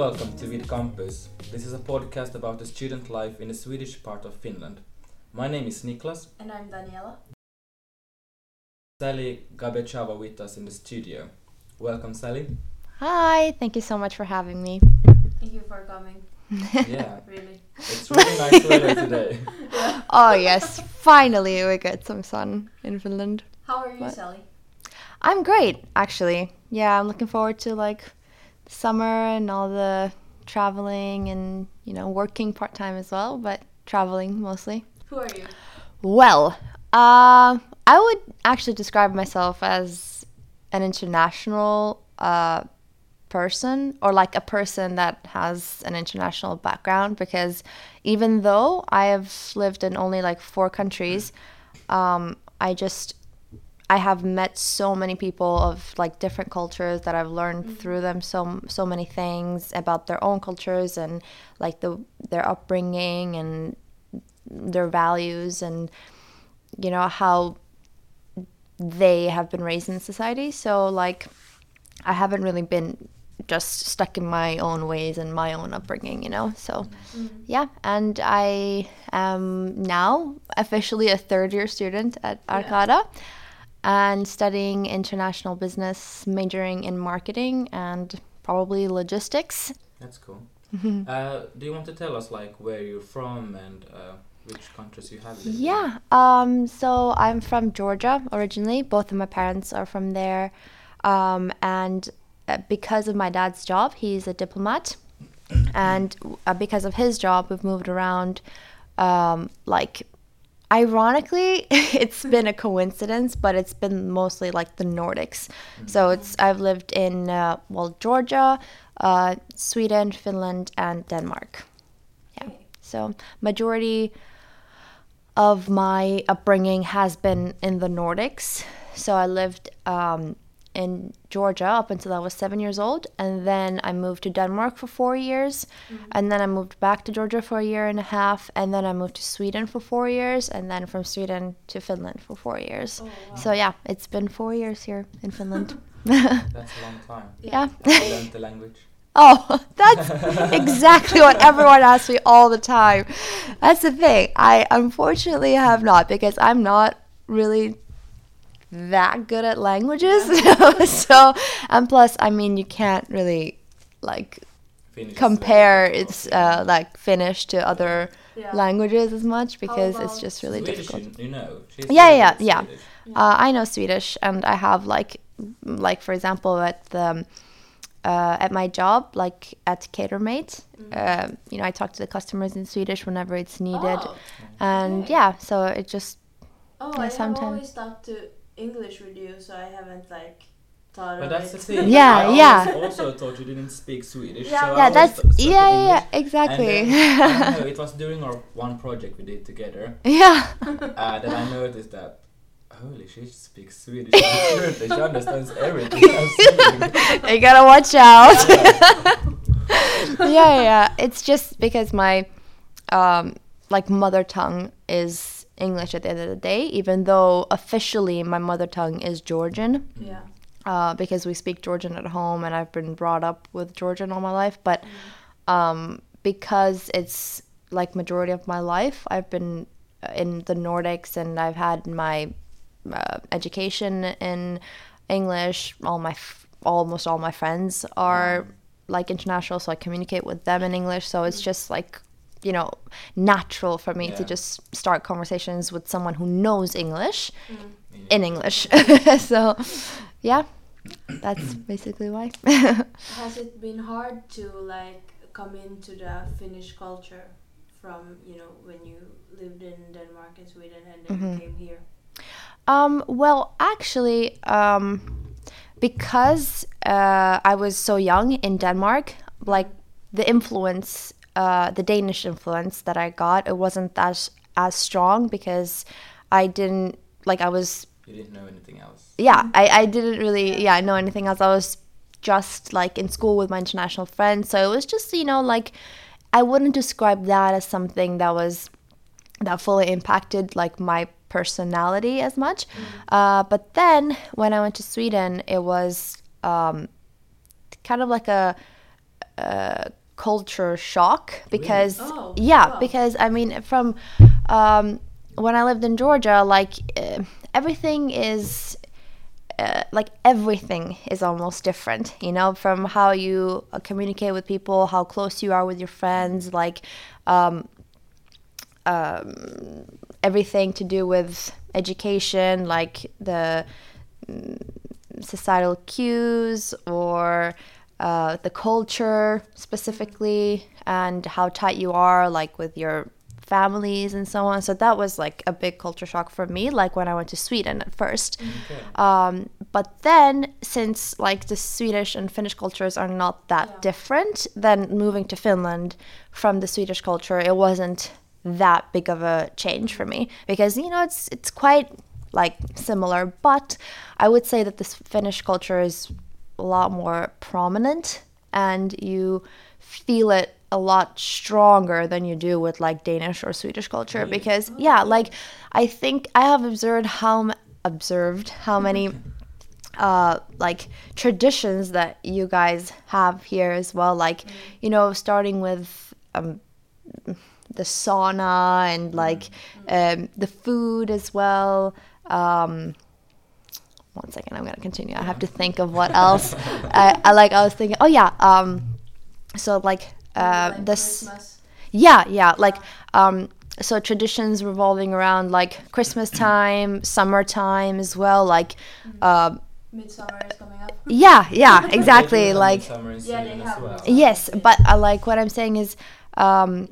Hi and welcome to Vid Campus. This is a podcast about the student life in the Swedish part of Finland. My name is Niklas. And I'm Daniela. Sally Gabechava with us in the studio. Welcome, Sally. Hi, thank you so much for having me. Thank you for coming. Yeah, Really. it's really nice weather today. Yeah. Oh, yes, finally we get some sun in Finland. How are you, What? Sally? I'm great, actually. Yeah, I'm looking forward to like summer and all the traveling and, you know, working part time as well, but traveling mostly. Who are you? Well, uh, I would actually describe myself as an international uh, person or like a person that has an international background because even though I have lived in only like four countries, um, I just I have met so many people of like different cultures that I've learned mm-hmm. through them so so many things about their own cultures and like the their upbringing and their values and you know how they have been raised in society. So like i haven't really been just stuck in my own ways and my own upbringing you know? So mm-hmm. yeah. And i am now officially a third year student at Yeah. And studying international business majoring in marketing and probably logistics That's cool. Uh, do you want to tell us like where you're from and uh, which countries you have lived? Yeah. Um, so I'm from Georgia originally. Both of my parents are from there. Um, and uh, because of my dad's job, he's a diplomat. And uh, because of his job, we've moved around. Um, like, ironically, it's been a coincidence, but it's been mostly like the Nordics. So it's I've lived in uh, well Georgia, uh, Sweden, Finland, and Denmark. Yeah. So majority of my upbringing has been in the Nordics. So I lived um, in Georgia up until I was seven years old, and then I moved to Denmark for four years, mm-hmm. and then I moved back to Georgia for a year and a half, and then I moved to Sweden for four years, and then from Sweden to Finland for four years. Oh, wow. So yeah, it's been four years here in Finland. That's a long time. yeah. Have you learned the language? Oh, that's exactly what everyone asks me all the time. That's the thing. I unfortunately have not because I'm not really that good at languages. so, and plus, I mean, you can't really like Finnish compare its uh, like Finnish to other Yeah. languages as much because it's just really Swedish, difficult. You, you know. She's Yeah, very yeah, yeah. Uh, I know Swedish, and I have like, like for example, at the uh, at my job, like at CaterMate, uh, you know, I talk to the customers in Swedish whenever it's needed, Oh, and okay. yeah, so it just oh Yeah, I have always talked to English with you, so I haven't like thought But of that's it. the thing. Yeah, I yeah. also thought you didn't speak Swedish. Yeah, so I yeah, always that's th- yeah, in yeah, exactly, And then, I know, it was during our one project we did together yeah, uh, that I noticed that holy she speaks Swedish fluently. She understands everything I'm you gotta watch out. Yeah. yeah, yeah. It's just because my um, like mother tongue is English at the end of the day, even though officially my mother tongue is Georgian. yeah. Uh, because we speak Georgian at home and I've been brought up with Georgian all my life, but um, because it's like majority of my life, I've been uh, in the Nordics and I've had my uh, education in English. All my f- almost all my friends are like international, so I communicate with them in English. So it's just like you know natural for me to just start conversations with someone who knows English Mm. in English. so yeah, that's basically why. Has it been hard to like come into the Finnish culture from you know when you lived in Denmark and Sweden and then Mm-hmm. came here? Um, well, actually, um, because uh, I was so young in Denmark, like the influence, uh, the Danish influence that I got, it wasn't that as strong because I didn't like I was You didn't know anything else. yeah I, I didn't really yeah know anything else. I was just like in school with my international friends, so it was just you know like I wouldn't describe that as something that was that fully impacted like my personality as much. Uh, but then when I went to Sweden, it was um, kind of like a uh, culture shock because Oh, yeah wow. because i mean from um, when i lived in georgia like uh, everything is uh, like everything is almost different you know from how you uh, communicate with people how close you are with your friends like um, um, everything to do with education like the mm, societal cues or uh, the culture specifically and how tight you are like with your families and so on so that was like a big culture shock for me like when i went to sweden at first Okay. um, but then since like the swedish and finnish cultures are not that Yeah. different then moving to finland from the swedish culture it wasn't that big of a change for me because you know it's it's quite like similar but i would say that the finnish culture is a lot more prominent and you feel it a lot stronger than you do with like danish or swedish culture because yeah like i think i have observed how m- observed how many uh like traditions that you guys have here as well like you know starting with um the sauna and like um the food as well um one second i'm gonna continue i have to think of what else I, I like i was thinking oh yeah um so like uh like this Christmas. yeah, yeah, like um so traditions revolving around like Christmas time, summertime as well, like uh Midsummer is coming up. yeah, yeah, exactly, have like Yeah, they have well. yes, but I like what I'm saying is um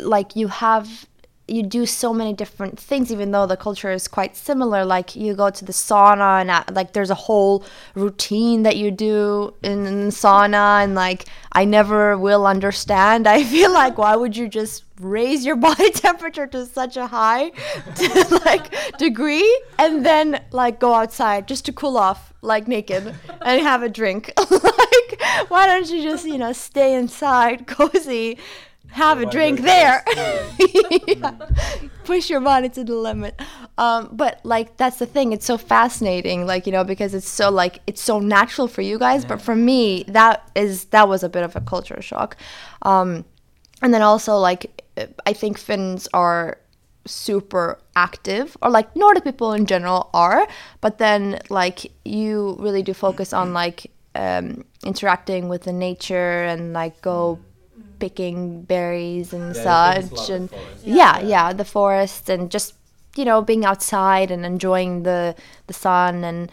like you have you do so many different things even though the culture is quite similar. Like you go to the sauna and uh, like there's a whole routine that you do in, in sauna. And like i never will understand. I feel like why would you just raise your body temperature to such a high to, like degree? And then like go outside just to cool off like naked and have a drink. Like why don't you just you know stay inside cozy have a drink there. Yeah. push your body to the limit. Um, but like that's the thing. It's so fascinating like you know because it's so like it's so natural for you guys. But for me that is that was a bit of a culture shock. Um, and then also like i think finns are super active or like nordic people in general are. But then like you really do focus on like um, interacting with the nature and like go picking berries and Yeah, I think it's such and of forest. yeah, yeah, the forest and just you know being outside and enjoying the the sun and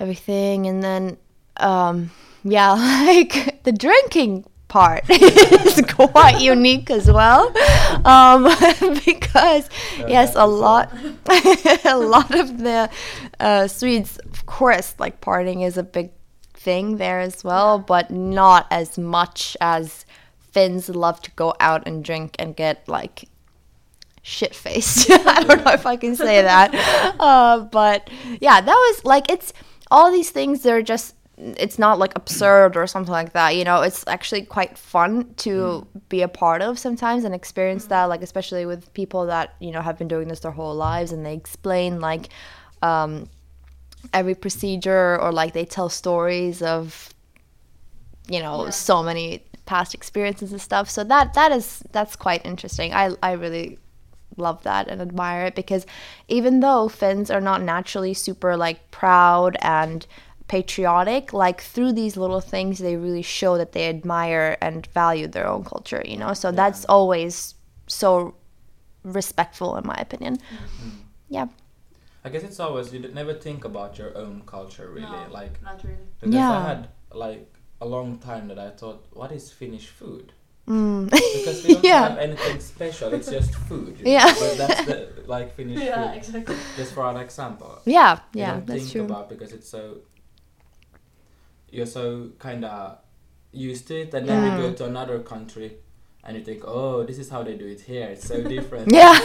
everything. And then um yeah like the drinking part is quite unique as well. Um because Yeah, yes a lot a lot of the uh swedes of course like partying is a big thing there as well but not as much as finns love to go out and drink and get like shit faced. I don't know if I can say that. Uh, but yeah, that was like it's all these things they're just it's not like absurd or something like that. You know, it's actually quite fun to be a part of sometimes and experience that like especially with people that, you know, have been doing this their whole lives and they explain like um every procedure or like they tell stories of you know Yeah. so many past experiences and stuff. So that that is that's quite interesting. I i really love that and admire it because even though finns are not naturally super like proud and patriotic like through these little things they really show that they admire and value their own culture you know? So that's always so respectful in my opinion. Mm-hmm. Yeah. I guess it's always you never think about your own culture really, No, like not really. because Yeah. I had like a long time that I thought, what is Finnish food? mm. Because we don't Yeah. have anything special. It's just food. Yeah. But that's the like Finnish Yeah, food. exactly. Just for an example. yeah you yeah don't that's think true about because it's so you're so kind of used to it and then Mm. you go to another country and you think oh this is how they do it here it's so different yeah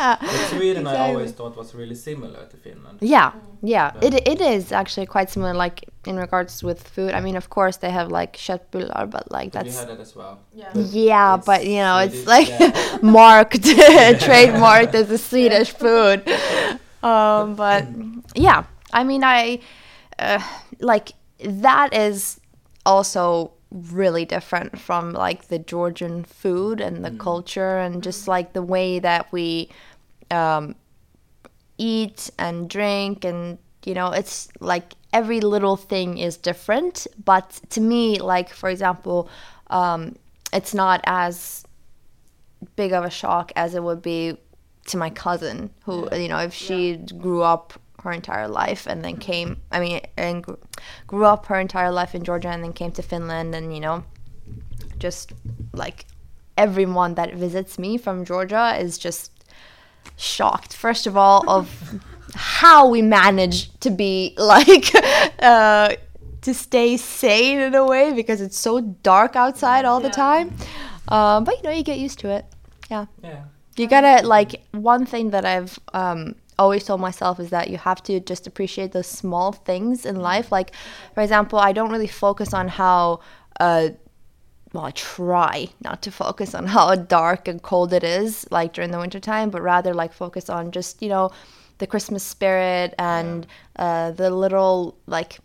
yeah but sweden i always thought was really similar to finland Yeah, yeah. Yeah. It it is actually quite similar. Like in regards with food. I mean, of course they have like köttbullar, but like Did you that's had that as well Yeah. But yeah. But you know, it's like yeah. marked, trademarked as a Swedish food. Um, but yeah, I mean, I uh, like that is also really different from like the Georgian food and the culture and just like the way that we um, eat and drink and you know it's like every little thing is different but to me like for example um, it's not as big of a shock as it would be to my cousin who Yeah. you know if she grew up her entire life and then came i mean and grew up her entire life in georgia and then came to finland and you know just like everyone that visits me from georgia is just shocked first of all of how we manage to be like uh to stay sane in a way because it's so dark outside all the time. Um but you know you get used to it. Yeah. Yeah. you gotta like one thing that i've um always told myself is that you have to just appreciate the small things in life. Like for example i don't really focus on how uh well i try not to focus on how dark and cold it is like during the wintertime but rather like focus on just you know the christmas spirit and uh the little like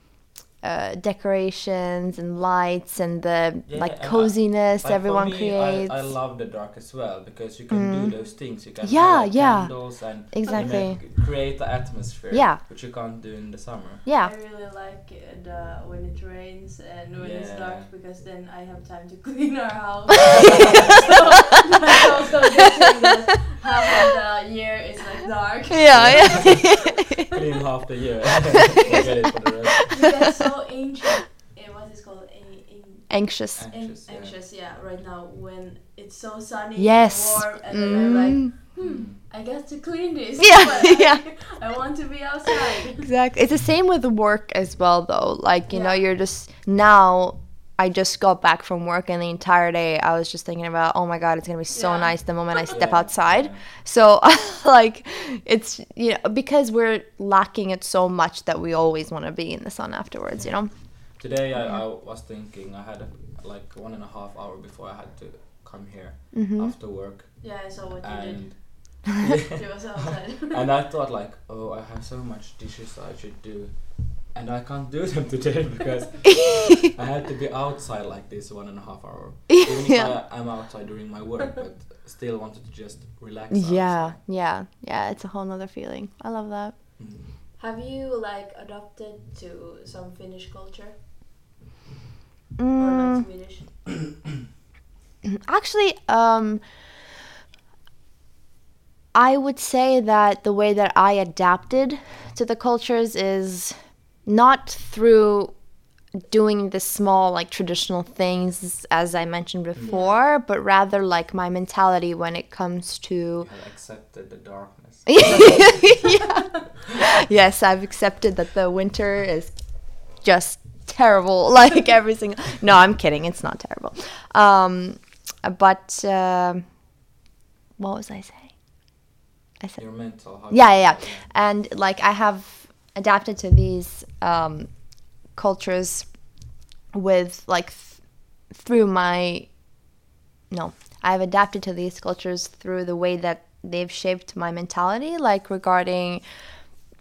uh, decorations and lights and the Yeah, like and I- coziness Like, for everyone me, creates. I, I love the dark as well because you can do those things. You can Yeah, like, yeah. candles and Exactly. make- create the atmosphere. Yeah. Which you can't do in the summer. yeah, I really like uh, the when it rains and when it's dark because then I have time to clean our house. so that's also a good thing that half of the year is like dark. yeah, yeah. Clean half the year. Forget it for the rest. You get so ancient. eh, what is called a, Anxious. an- Anxious, yeah. anxious, yeah. Right now when it's so sunny, Yes. warm, and then I'm like, Mm, hmm, I got to clean this. Yeah, but I- yeah. I want to be outside. exactly. It's the same with work as well, though. Like you know, you're just now. I just got back from work, and the entire day I was just thinking about, oh my god, it's gonna be so Yeah. nice the moment I step Yeah, outside. yeah. So like, it's you know because we're lacking it so much that we always want to be in the sun afterwards. You know. Today I, I was thinking I had a, like one and a half hour before I had to come here Mm-hmm. after work Yeah, I saw what you did. She was outside. and I thought like oh I have so much dishes I should do and I can't do them today because I had to be outside like this one and a half hour even if Yeah. I, I'm outside during my work but still wanted to just relax yeah, outside. yeah, yeah. It's a whole nother feeling. I love that. Mm. Have you like adopted to some Finnish culture or Mm. like Swedish? Actually, um, I would say that the way that I adapted to the cultures is not through doing the small, like traditional things, as I mentioned before, but rather like my mentality when it comes to. You accepted the darkness yeah. Yes, I've accepted that the winter is just terrible. Like every single. No, I'm kidding. It's not terrible. Um, but um what was I saying? I said your mental yeah, yeah, yeah. And like I have adapted to these um, cultures with like th- through my no, I've adapted to these cultures through the way that they've shaped my mentality, like regarding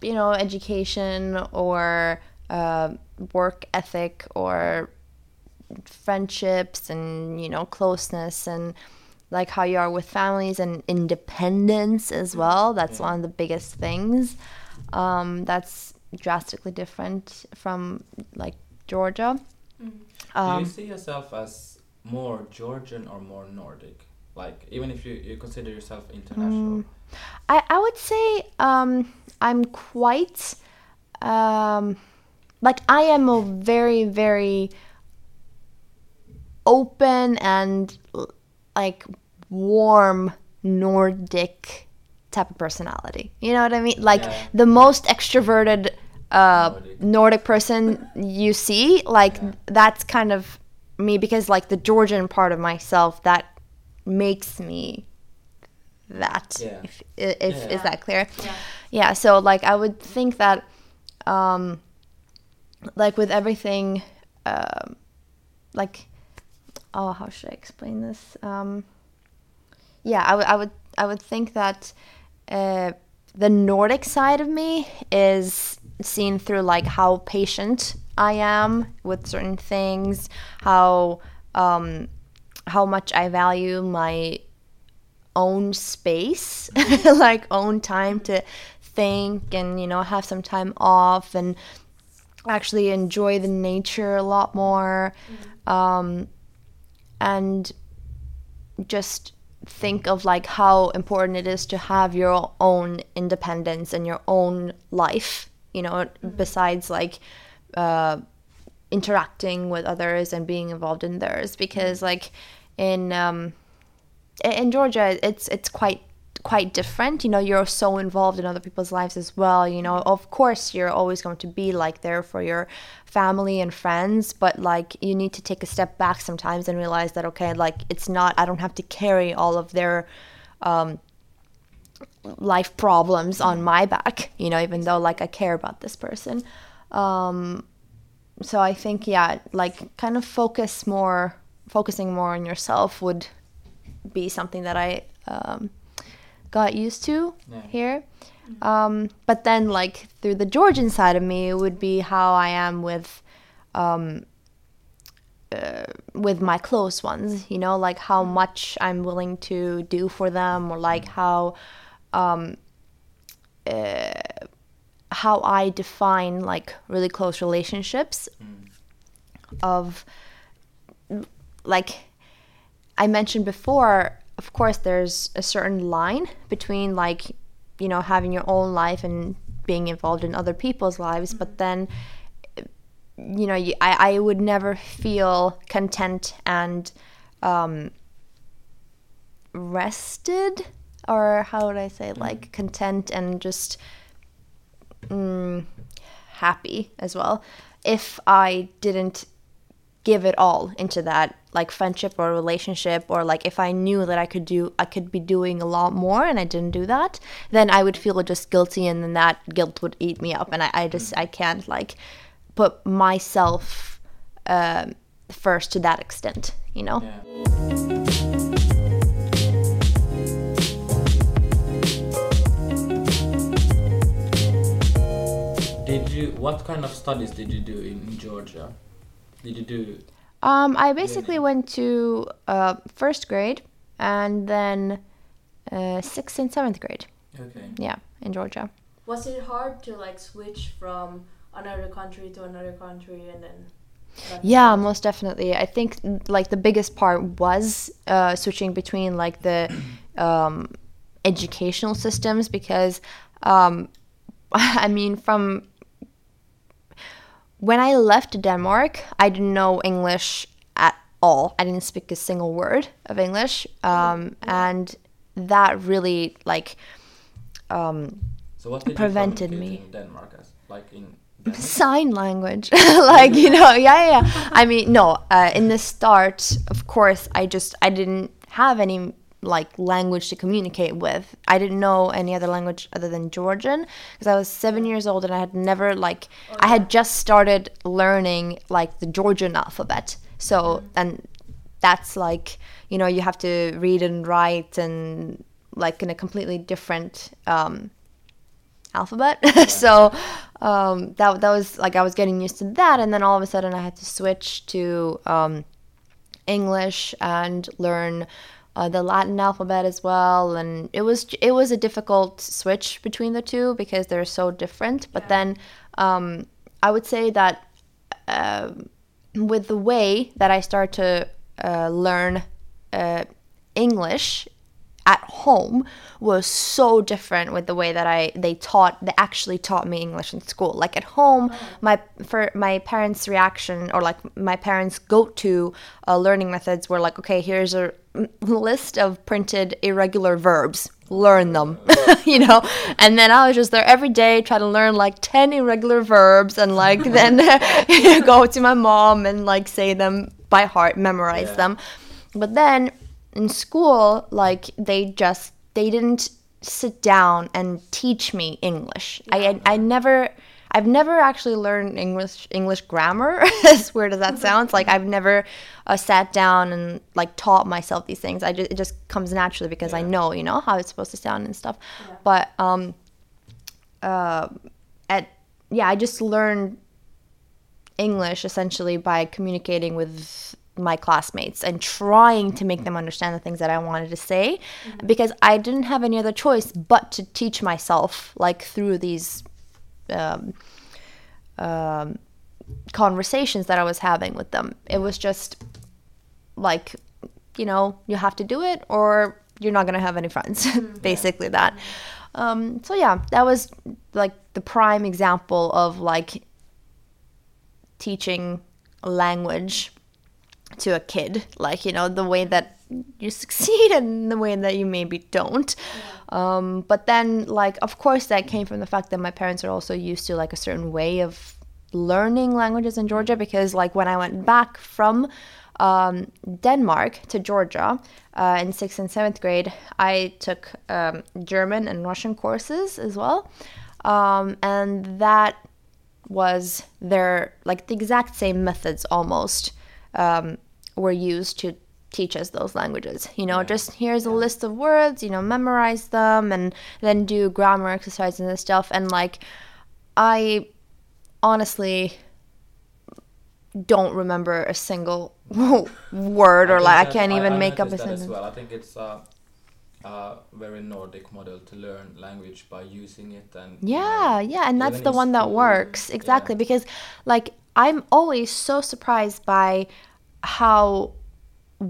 you know education or uh, work ethic or friendships and you know closeness and like how you are with families and independence as well that's Yeah. one of the biggest things um, that's drastically different from like georgia Mm. Do um, you see yourself as more Georgian or more Nordic? Like, even if you, you consider yourself international. Mm. I, I would say um, i'm quite um, like i am a very very open and like warm nordic type of personality you know what i mean like Yeah. the most extroverted uh, Nordic. nordic person you see like Yeah. that's kind of me because like the georgian part of myself that makes me that Yeah. if, if Yeah. is that clear Yeah. yeah so like i would think that um like with everything um like oh how should i explain this um yeah i would i would i would think that uh the nordic side of me is seen through like how patient I am with certain things, how um, how much I value my own space, like own time to think and you know have some time off and actually enjoy the nature a lot more, um, and just think of like how important it is to have your own independence and your own life you know besides like uh, interacting with others and being involved in theirs. Because like in um, in Georgia it's it's quite quite different. You know you're so involved in other people's lives as well you know. Of course you're always going to be like there for your family and friends but like you need to take a step back sometimes and realize that okay like it's not I don't have to carry all of their um, life problems on my back you know even though like I care about this person. Um, so I think yeah like kind of focus more focusing more on yourself would be something that I um, got used to Yeah. here. Um, but then, like through the Georgian side of me, it would be how I am with, um, uh, with my close ones. You know, like how much I'm willing to do for them, or like how, um, uh, how I define like really close relationships. Of, like, I mentioned before, of course, there's a certain line between like, you know, having your own life and being involved in other people's lives, but then, you know, you, I, I would never feel content and um, rested, or how would I say, like content and just mm, happy as well, if I didn't give it all into that like friendship or relationship or like if i knew that i could do i could be doing a lot more and i didn't do that then i would feel just guilty and then that guilt would eat me up and i, I just i can't like put myself um, first to that extent you know Yeah. Did you? What kind of studies did you do in Georgia? Did you do? Um, i basically went to uh, first grade and then uh, sixth and seventh grade Okay. yeah in georgia Was it hard to like switch from another country to another country and then? Yeah, Georgia? most definitely. I think like the biggest part was uh, switching between like the um, educational systems because um, I mean from when I left Denmark, I didn't know English at all. I didn't speak a single word of English, um, and that really like um, So what did Prevented you me. in Denmark as? Like in Denmark? sign language like you know yeah yeah, yeah. i mean no uh, in the start of course i just i didn't have any like language to communicate with. I didn't know any other language other than georgian because i was seven years old and i had never like i had just started learning like the georgian alphabet. So and that's like you know you have to read and write and like in a completely different um, alphabet. so um, that that was like I was getting used to that, and then all of a sudden I had to switch to um, English and learn uh, the Latin alphabet as well. And it was it was a difficult switch between the two because they're so different. But then um, I would say that uh, with the way that I start to uh, learn uh, English at home was so different with the way that I they taught they actually taught me English in school. Like at home, my for my parents' reaction or like my parents' go-to uh, learning methods were like, okay, here's a list of printed irregular verbs. Learn them, you know. And then I was just there every day trying to learn like ten irregular verbs and like then go to my mom and like say them by heart, memorize Yeah. them. But then in school, like they just they didn't sit down and teach me English. I, I I never I've never actually learned English English grammar. as weird as that sounds, like I've never uh, sat down and like taught myself these things. I just it just comes naturally because I know you know how it's supposed to sound and stuff. Yeah. But um, uh, at yeah, I just learned English essentially by communicating with my classmates and trying to make them understand the things that I wanted to say because I didn't have any other choice but to teach myself like through these um, um, conversations that I was having with them. It was just like, you know, you have to do it or you're not going to have any friends. Basically, that. Um, so, yeah, that was like the prime example of like teaching language to a kid. Like, you know, the way that you succeed in the way that you maybe don't. Um, but then, like, of course, that came from the fact that my parents are also used to like a certain way of learning languages in Georgia because, like, when I went back from um, Denmark to Georgia uh, in sixth and seventh grade, I took um, German and Russian courses as well. Um, and that was their, like, the exact same methods almost um, were used to teach us those languages. You know, just here's a list of words, you know, memorize them and then do grammar exercises and stuff. And, like, I honestly don't remember a single word or like I can't even I make up a sentence. Well. I think it's a, a very Nordic model to learn language by using it and you Yeah, know, yeah, and that's the one that works yeah. exactly because like I'm always so surprised by how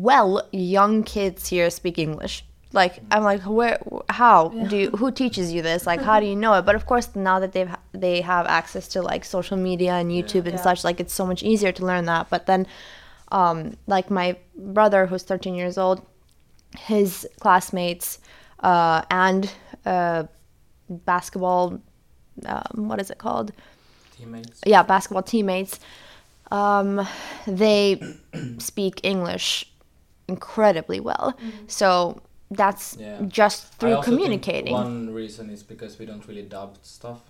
well young kids here speak English. Like I'm like where how do you, who teaches you this? Like how do you know it? But of course now that they've they have access to like social media and YouTube and Yeah. such like it's so much easier to learn that. But then um like my brother who's 13 years old his classmates uh, and uh, basketball um, what is it called teammates. yeah basketball teammates um, they speak english incredibly well so that's Yeah. just I through also think communicating One reason is because we don't really dub stuff.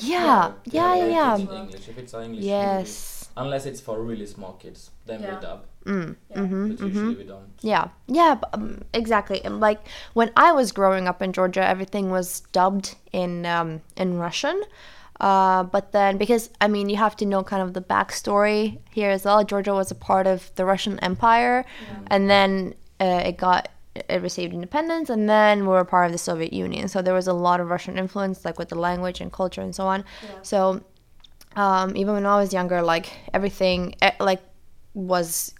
yeah yeah yeah, we yeah. teach in English. If it's an English movie, yes unless it's for really small kids, then Yeah. we dub. mm. Yeah. hmm But usually we don't. Yeah, yeah, b- um, exactly. And like when I was growing up in Georgia, everything was dubbed in um, in Russian. Uh, but then, because I mean, you have to know kind of the backstory here as well. Georgia was a part of the Russian Empire, and then uh, it got it received independence, and then we were part of the Soviet Union. So there was a lot of Russian influence, like with the language and culture and so on. Yeah. So um, even when I was younger, like everything, eh, like was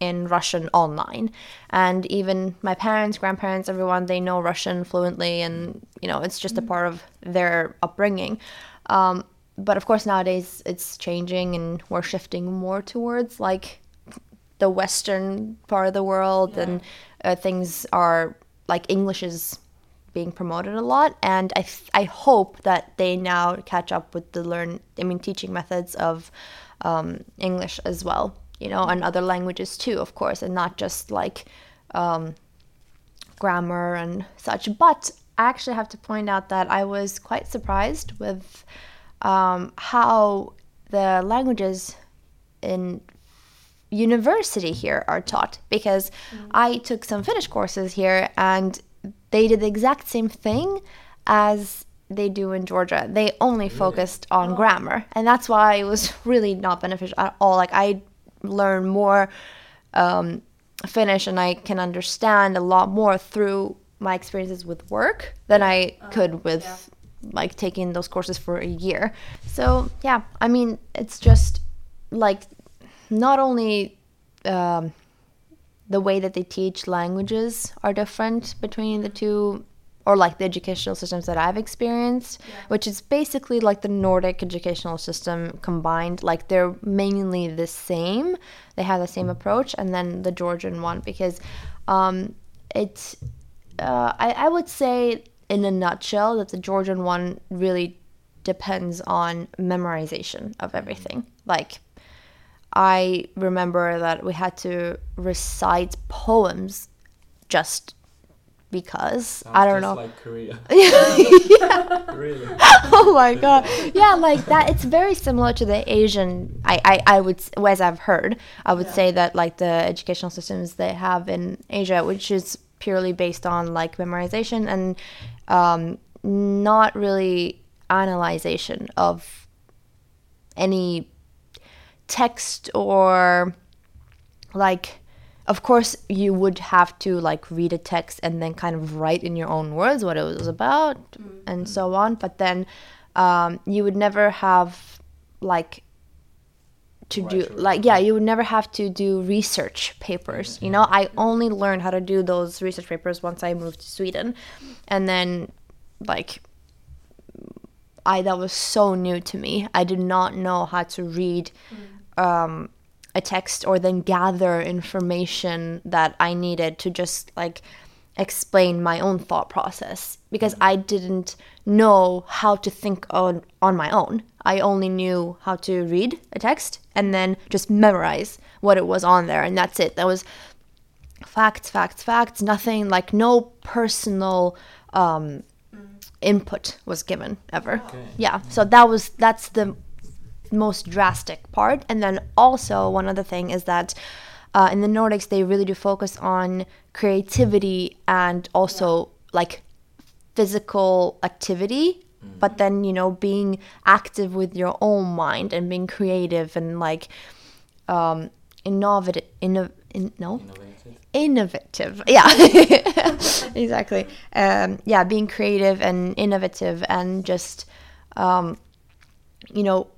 in Russian online, and even my parents, grandparents, everyone they know Russian fluently, and you know it's just a part of their upbringing. Um, but of course nowadays it's changing, and we're shifting more towards like the Western part of the world, and uh, things are like English is being promoted a lot. And I, th- I hope that they now catch up with the learn i mean teaching methods of um, english as well you know and other languages too of course and not just like um, grammar and such. But i actually have to point out that i was quite surprised with um, how the languages in university here are taught because I took some Finnish courses here and they did the exact same thing as they do in Georgia. They only focused on grammar, and that's why it was really not beneficial at all. Like I learned more um, Finnish and I can understand a lot more through my experiences with work than I could with yeah. like taking those courses for a year. So yeah, I mean it's just like not only um, the way that they teach languages are different between the two or like the educational systems that I've experienced, which is basically like the Nordic educational system combined. Like they're mainly the same, they have the same approach, and then the Georgian one because um, it's, uh, I, I would say in a nutshell that the Georgian one really depends on memorization of everything. Like I remember that we had to recite poems just because I don't know. like Korea. yeah. really. oh my god. Yeah, like that. It's very similar to the Asian. I I, I would s- as I've heard, I would Yeah. say that like the educational systems they have in Asia, which is purely based on like memorization and um, not really analyzation of any text or like of course you would have to like read a text and then kind of write in your own words what it was about and so on but then um, you would never have like to do like yeah you would never have to do research papers you know? I only learned how to do those research papers once i moved to sweden. And then like i that was so new to me. I did not know how to read um, a text or then gather information that i needed to just like explain my own thought process because i didn't know how to think on on my own. I only knew how to read a text and then just memorize what it was on there and that's it. That was facts facts facts nothing like no personal um, input was given ever. Okay. yeah so that was that's the most drastic part. And then also one other thing is that uh, in the nordics they really do focus on creativity and also like physical activity but then you know being active with your own mind and being creative and like um innovative inno- in, no? Innovative. innovative. Yeah. Exactly. Um yeah being creative and innovative and just um you know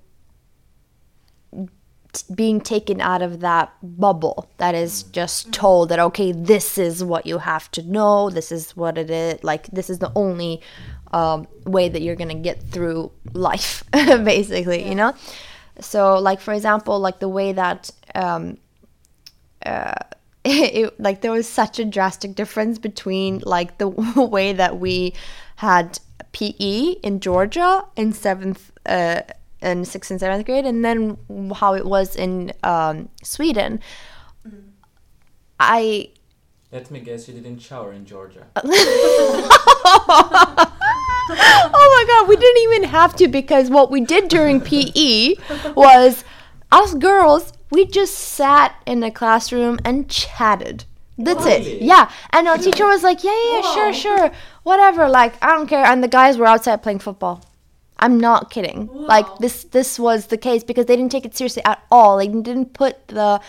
being taken out of that bubble that is just told that okay this is what you have to know this is what it is like this is the only um, way that you're gonna get through life basically you know? So like for example like the way that um, uh, it, like there was such a drastic difference between like the way that we had PE in Georgia in seventh uh, in sixth and seventh grade, and then how it was in um, Sweden. I Let me guess, you didn't shower in Georgia. oh my god, we didn't even have to because what we did during PE was us girls, we just sat in the classroom and chatted. That's it. Yeah. And our teacher was like, yeah, yeah, yeah, sure, sure. Whatever. Like, I don't care. And the guys were outside playing football. I'm not kidding. Like this this was the case because they didn't take it seriously at all. They didn't put the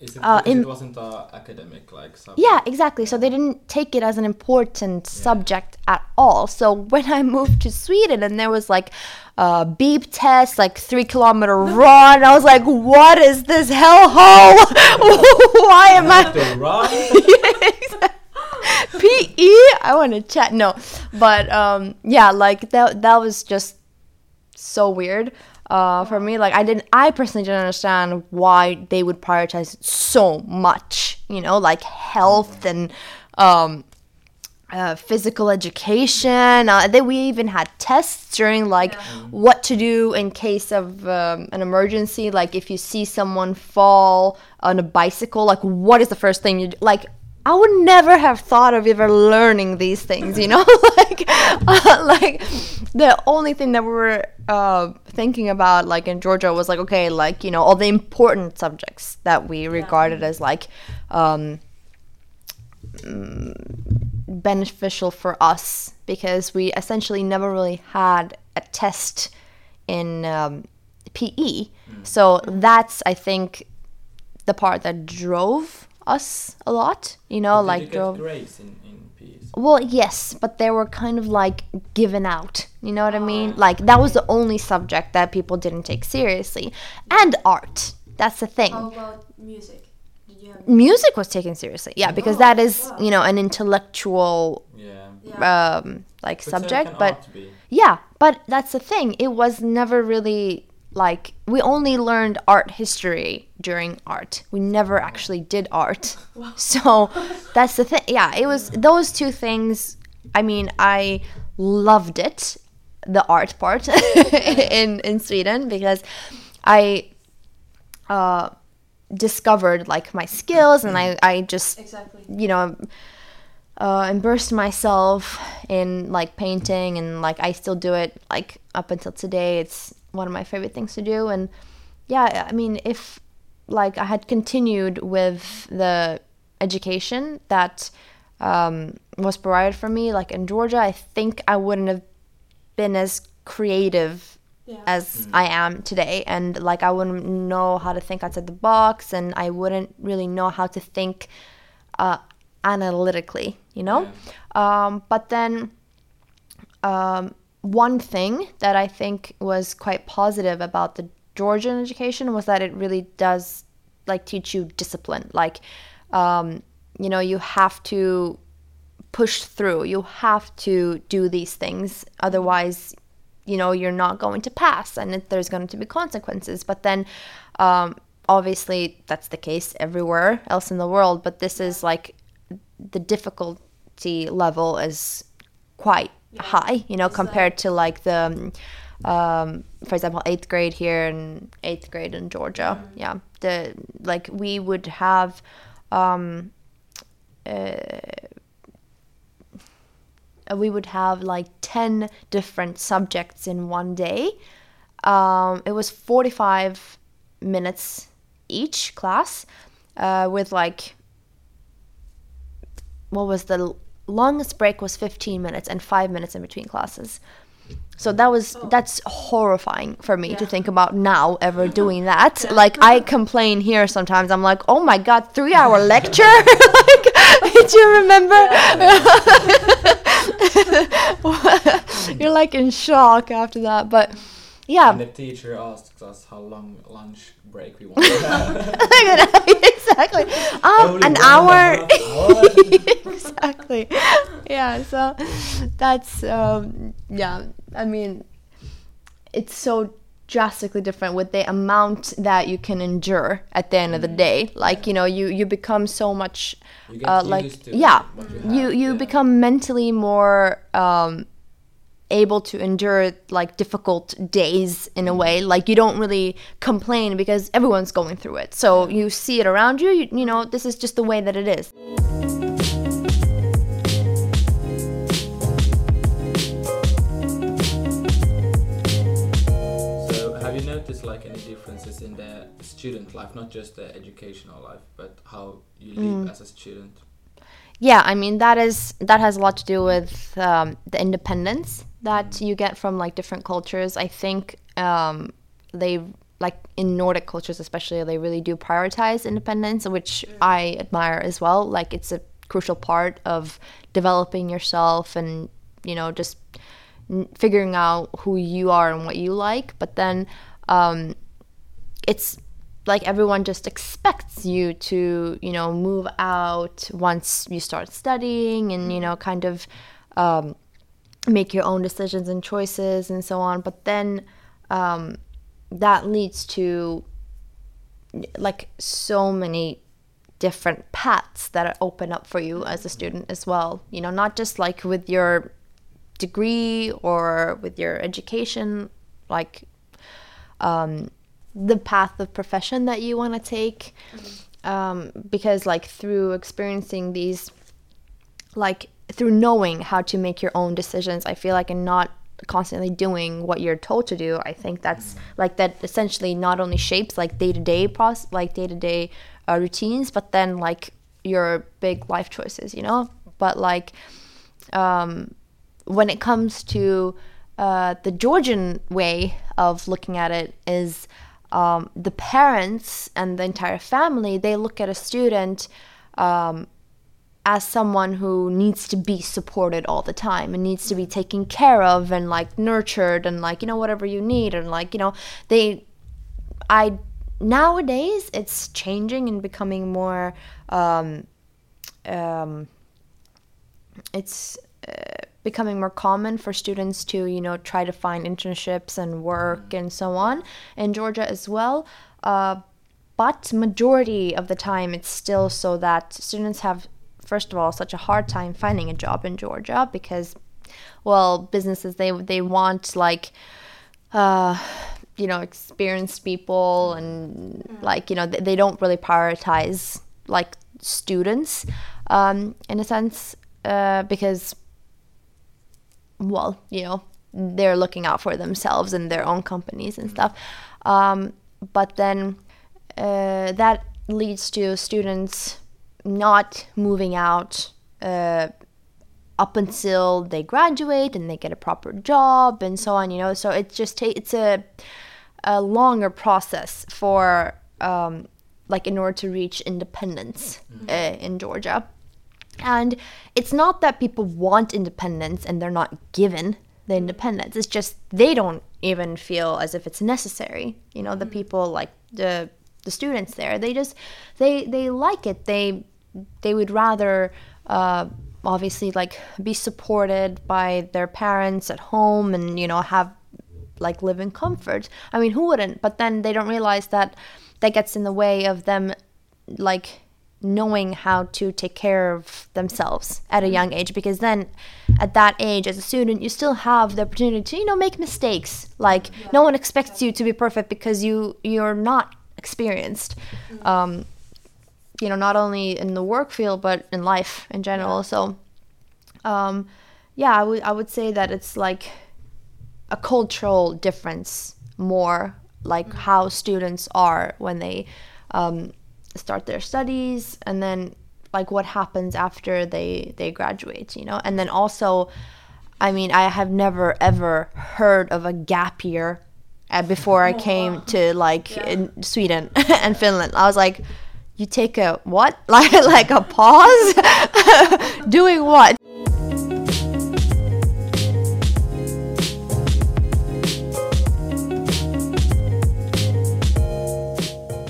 it, Uh, in- it wasn't a academic like subject? Yeah, exactly. So they didn't take it as an important subject at all. So when I moved to Sweden and there was like a beep test, like three kilometer run, I was like, what is this hellhole? Why am I? Have to run. PE? I want to chat. No, but um, yeah, like that. That was just so weird uh, for me. Like I didn't. I personally didn't understand why they would prioritize so much. You know, like health and um, uh, physical education. Uh, then we even had tests during like what to do in case of um, an emergency. Like if you see someone fall on a bicycle, like what is the first thing you do? Like I would never have thought of ever learning these things. You know, like uh, like the only thing that we were uh, thinking about like in Georgia was like okay, like you know all the important subjects that we regarded as like. Um, beneficial for us because we essentially never really had a test in um, PE. So that's I think the part that drove us a lot. You know, Did like you get drove. grades in, in PEs? Well, yes, but they were kind of like given out. You know what I mean? Like that was the only subject that people didn't take seriously, and art. That's the thing How about music? Did you have music was taken seriously yeah because Oh, that is wow. you know an intellectual Yeah. yeah. um like But subject can but yeah but that's the thing it was never really like we only learned art history during art. We never actually did art. So that's the thing. Yeah it was those two things i mean i loved it the art part in in sweden because i uh discovered like my skills and i i just exactly. you know uh, immersed myself in like painting and like I still do it like up until today. It's one of my favorite things to do. And yeah, I mean, if like I had continued with the education that um, was provided for me, like in Georgia, I think I wouldn't have been as creative Yeah. as I am today. And like I wouldn't know how to think outside the box, and I wouldn't really know how to think uh, analytically, you know. Um, but then um, one thing that I think was quite positive about the Georgian education was that it really does like teach you discipline. Like, um, you know, you have to push through. You have to do these things, otherwise, you know, you're not going to pass, and there's going to be consequences. But then, um, obviously, that's the case everywhere else in the world. But this is like the difficulty level is quite high, you know, It's compared to like the, um, um, for example, eighth grade here and eighth grade in Georgia. Yeah, the like we would have. Um, uh, we would have like 10 different subjects in one day. Um, it was 45 minutes each class uh, with like what was the longest break was 15 minutes and 5 minutes in between classes. So that was oh. that's horrifying for me to think about now ever doing that. Like i complain here sometimes. I'm like oh my god three hour lecture? Like did you remember? You're like in shock after that but yeah. And the teacher asked us how long lunch break we want. to have. exactly. Um an one and a hour exactly. Yeah so that's um yeah i mean it's so drastically different with the amount that you can endure at the end of the day. Like you know you you become so much You get uh, like to yeah you you you yeah. become mentally more um able to endure like difficult days in a way. Like you don't really complain because everyone's going through it. So you see it around you, you you know this is just the way that it is. So, have you noticed like any differences in the student life, not just the educational life, but how you live Mm. as a student? Yeah i mean that is that has a lot to do with um, the independence that you get from like different cultures. I think um, they like in nordic cultures especially they really do prioritize independence which i admire as well. Like it's a crucial part of developing yourself and you know just figuring out who you are and what you like. But then um, it's like everyone just expects you to you know move out once you start studying and you know kind of um, make your own decisions and choices and so on. But then um, that leads to like so many different paths that are open up for you as a student as well. You know not just like with your degree or with your education like um, the path of profession that you want to take. Um, because like through experiencing these like through knowing how to make your own decisions i feel like and not constantly doing what you're told to do i think that's like that essentially not only shapes like day-to-day process like day-to-day uh, routines but then like your big life choices you know? But like um, when it comes to uh, the Georgian way of looking at it is um, the parents and the entire family they look at a student um, as someone who needs to be supported all the time and needs to be taken care of and like nurtured and like you know whatever you need and like you know they I nowadays it's changing and becoming more um, um, it's uh, becoming more common for students to you know try to find internships and work and so on in Georgia as well. Uh, but majority of the time it's still so that students have first of all such a hard time finding a job in Georgia because well businesses they they want like uh you know experienced people and like you know they, they don't really prioritize like students um in a sense uh because well you know they're looking out for themselves and their own companies and stuff um but then uh, that leads to students not moving out uh, up until they graduate and they get a proper job and so on. You know, so it just ta- it's a a longer process for um, like in order to reach independence uh, in Georgia. And it's not that people want independence and they're not given the independence. It's just they don't even feel as if it's necessary. You know, the people like the the students there, they just they they like it. They they would rather uh, obviously like be supported by their parents at home and you know have like live in comfort. I mean, who wouldn't? But then they don't realize that that gets in the way of them like knowing how to take care of themselves at a young age because then at that age as a student you still have the opportunity to you know make mistakes. Like no one expects you to be perfect because you you're not experienced. Um, you know not only in the work field but in life in general. So um, yeah I would I would say that it's like a cultural difference more like how students are when they um, start their studies and then like what happens after they they graduate you know? And then also i mean i have never ever heard of a gap year uh, before i came to like in sweden and finland. I was like you take a what? Like like a pause? Doing what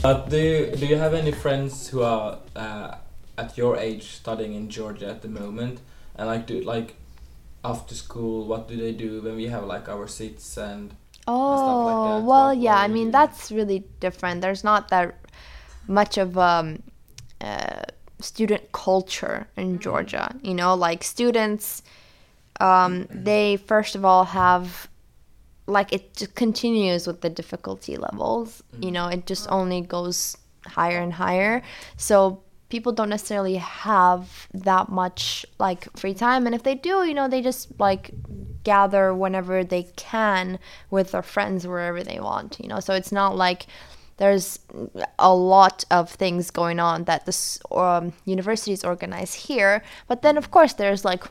But do you, do you have any friends who are uh, at your age studying in Georgia at the moment? And like do like after school, what do they do when we have like our seats and Oh, that. well, What- yeah. what I mean, that's really different. There's not that much of um, uh, student culture in Georgia. You know, like students, um, they first of all have like it just continues with the difficulty levels. You know, it just only goes higher and higher. So people don't necessarily have that much like free time and if they do you know they just like gather whenever they can with their friends wherever they want you know so it's not like there's a lot of things going on that this um, universities organize here but then of course there's like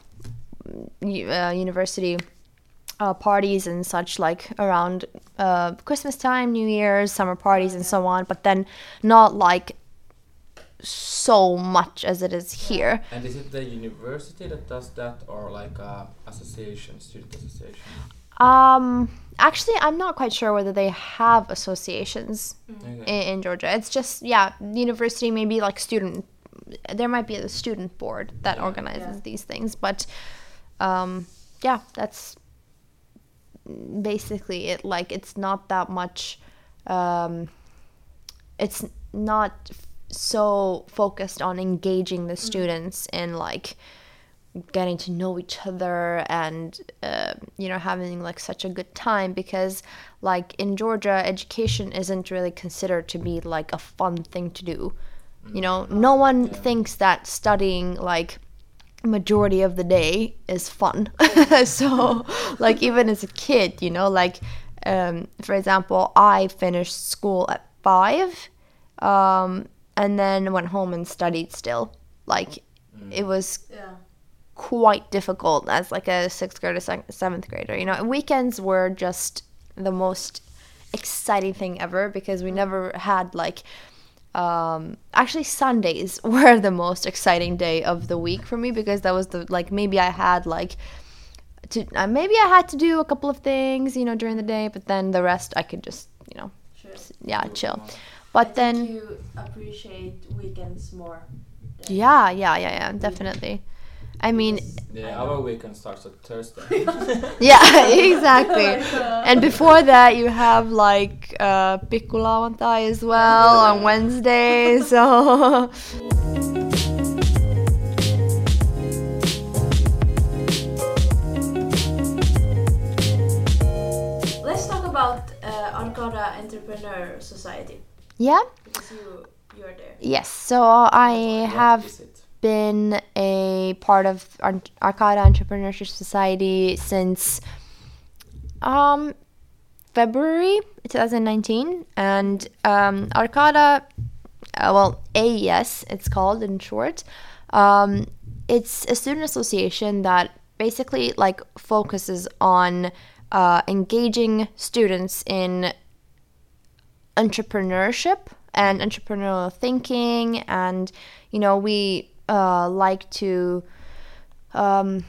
uh, university uh, parties and such like around uh, Christmas time, New Year's, summer parties, and so on. But then not like so much as it is here. and is it the university that does that or like a association, student association? Um, actually, I'm not quite sure whether they have associations Okay. in, in Georgia. It's just yeah, the university maybe like student. There might be a student board that Yeah. organizes Yeah. these things, but um, yeah, that's basically it. Like it's not that much. Um, it's not f- so focused on engaging the students in like getting to know each other and uh, you know having like such a good time because like in Georgia education isn't really considered to be like a fun thing to do you know no one Yeah. thinks that studying like majority of the day is fun so like even as a kid you know like um, for example i finished school at five um, and then went home and studied still like it was Yeah. quite difficult as like a sixth grader, se- seventh grader. You know, weekends were just the most exciting thing ever because we never had like. Um, actually, Sundays were the most exciting day of the week for me because that was the like maybe I had like to uh, maybe I had to do a couple of things you know during the day, but then the rest I could just you know Sure. yeah chill. I But think then you appreciate weekends more. yeah yeah yeah yeah definitely. I mean Yeah, our weekend starts on Thursday. yeah exactly. And before that, you have like uh, Pikkulauantai as well on Wednesday. So Let's talk about uh, Arcada Entrepreneur Society yeah, because you you're there. yes. So I What have is it? Been a part of Ar- Arcada Entrepreneurship Society since um, February 2019, and um, Arcada, uh, well, AES, it's called in short, um, it's a student association that basically like focuses on uh, engaging students in entrepreneurship and entrepreneurial thinking. And you know we uh, like to um,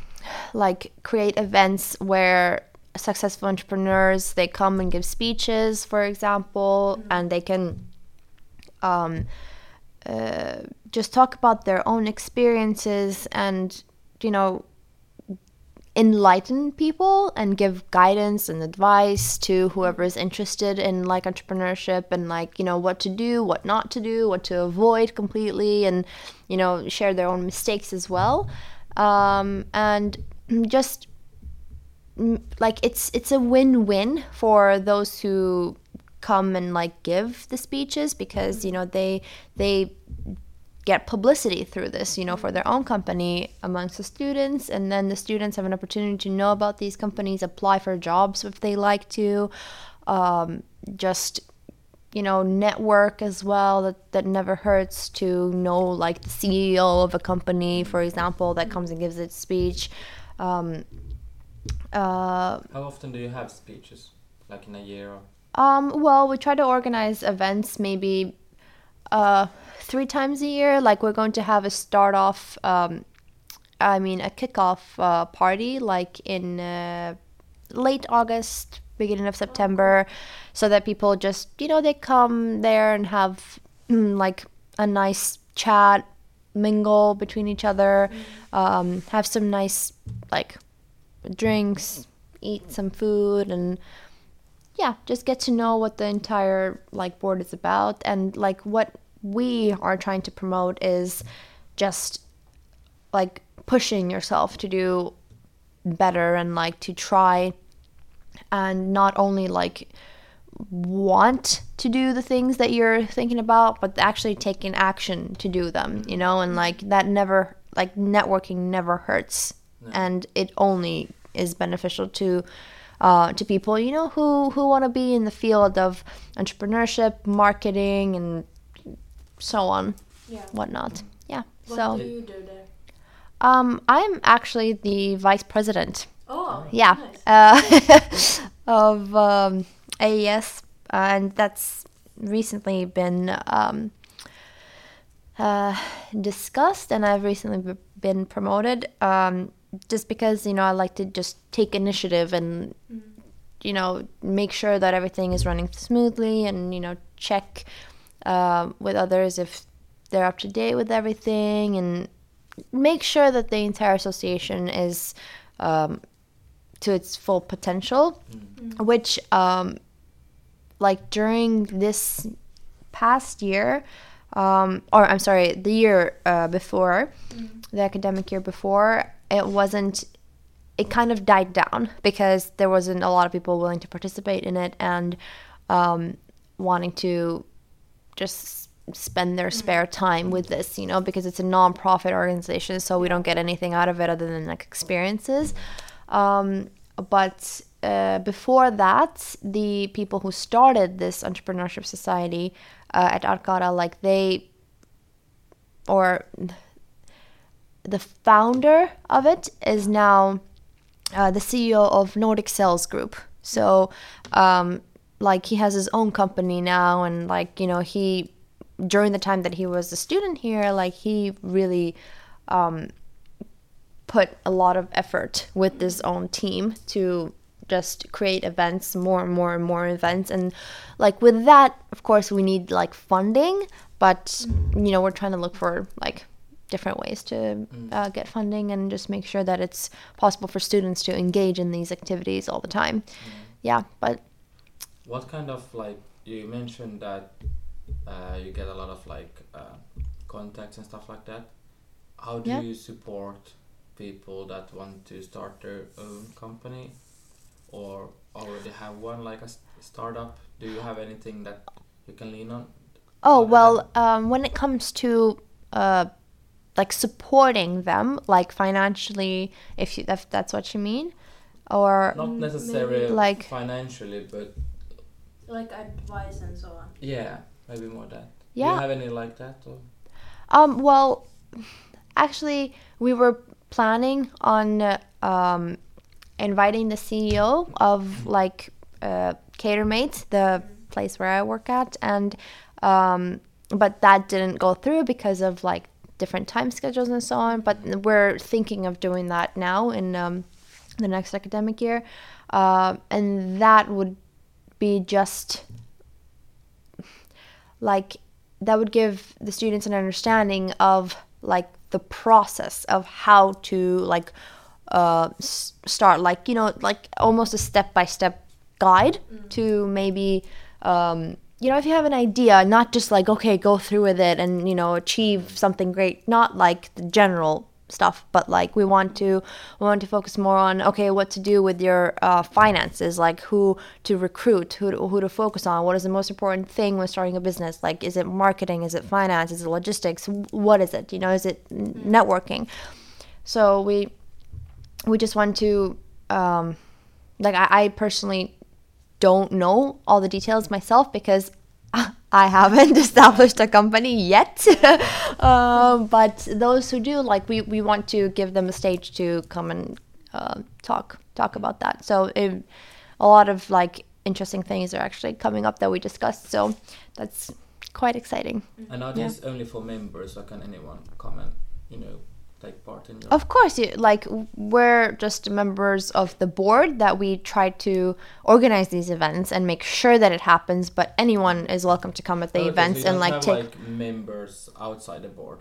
like create events where successful entrepreneurs they come and give speeches for example and they can um, uh, just talk about their own experiences and you know enlighten people and give guidance and advice to whoever is interested in like entrepreneurship and like you know what to do what not to do what to avoid completely and you know share their own mistakes as well. Um, and just mm, like it's it's a win-win for those who come and like give the speeches because you know they they get publicity through this, you know, for their own company amongst the students. And then the students have an opportunity to know about these companies, apply for jobs if they like to, um, just, you know, network as well. That, that never hurts to know, like, the CEO of a company, for example, that comes and gives a speech. Um, uh, How often do you have speeches? Like in a year or? um, well, we try to organize events maybe uh, three times a year. Like we're going to have a start off, um, I mean, a kickoff uh, party like in uh, late August, beginning of September, so that people just, you know, they come there and have mm, like a nice chat, mingle between each other, um, have some nice like drinks, eat some food, and yeah, just get to know what the entire like board is about. And like what we are trying to promote is just like pushing yourself to do better and like to try and not only like want to do the things that you're thinking about but actually taking action to do them you know? And like that never like networking never hurts. And it only is beneficial to uh, to people you know who who want to be in the field of entrepreneurship marketing and so on Yeah. whatnot yeah What so do you do there? um i'm actually the vice president Oh, yeah nice. uh, of um, AES, and that's recently been um, uh, discussed, and I've recently been promoted. Um, just because you know I like to just take initiative and you know make sure that everything is running smoothly, and you know check uh, with others if they're up to date with everything, and make sure that the entire association is um, to its full potential, which um, like during this past year, um, or I'm sorry, the year uh, before, the academic year before, it wasn't. It kind of died down because there wasn't a lot of people willing to participate in it and um, wanting to just spend their spare time with this, you know, because it's a non-profit organization, so we don't get anything out of it other than like experiences. Um, but uh, before that, the people who started this entrepreneurship society uh, at Arcada, like they, or the founder of it is now uh, the CEO of Nordic Sales Group. So, um, like, he has his own company now, and like, you know, he during the time that he was a student here, like, he really um, put a lot of effort with his own team to just create events, more and more and more events, and like with that, of course, we need like funding, but you know, we're trying to look for like different ways to uh, get funding and just make sure that it's possible for students to engage in these activities all the time. Yeah, but What kind of like you mentioned that uh, you get a lot of like uh, contacts and stuff like that. How do Yeah. you support people that want to start their own company or already have one like a startup? Do you have anything that you can lean on? Oh well, um, when it comes to uh, like supporting them, like financially, if you, if that's what you mean, or Not necessarily maybe like- financially, but Like advice and so on. yeah, maybe more that. Do Yeah. you have any like that? Or? um, well, actually we were planning on uh, um, inviting the CEO of like uh, Catermate, the place where I work at, and um, but that didn't go through because of like different time schedules and so on. But we're thinking of doing that now in um, the next academic year, uh, and that would be just like that would give the students an understanding of like the process of how to like uh, s- start like you know like almost a step by step guide to maybe um, you know if you have an idea not just like okay go through with it and you know achieve something great. Not like the general stuff but like we want to we want to focus more on okay what to do with your uh, finances like who to recruit who to, who to focus on what is the most important thing when starting a business? Like is it marketing? Is it finance? Is it logistics? What is it? You know is it networking? So we we just want to um, like I, I personally don't know all the details myself because I haven't established a company yet. um, but those who do, like, we, we want to give them a stage to come and uh, talk talk about that. So it, a lot of like interesting things are actually coming up that we discussed. So that's quite exciting. And are Yeah. only for members, or can anyone come and you know take part in? Your Of course, you, like we're just members of the board that we try to organize these events and make sure that it happens. But anyone is welcome to come at the events and like have, take. like members outside the board.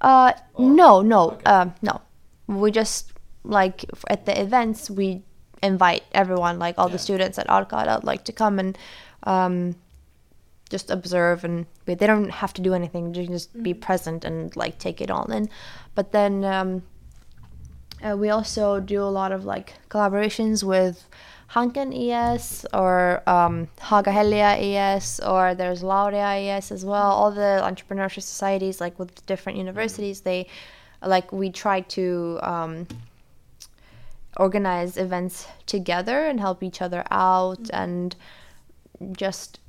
Uh, Or- no, no, okay. uh, no. We just like at the events we invite everyone, like all the students at Arcada, like to come and um, just observe, and they don't have to do anything. They can just be present and like take it all in. But then um, uh, we also do a lot of like collaborations with Hanken ES or um, Haaga-Helia ES or there's Laurea ES as well. All the entrepreneurship societies, like with different universities, they like we try to um, organize events together and help each other out and just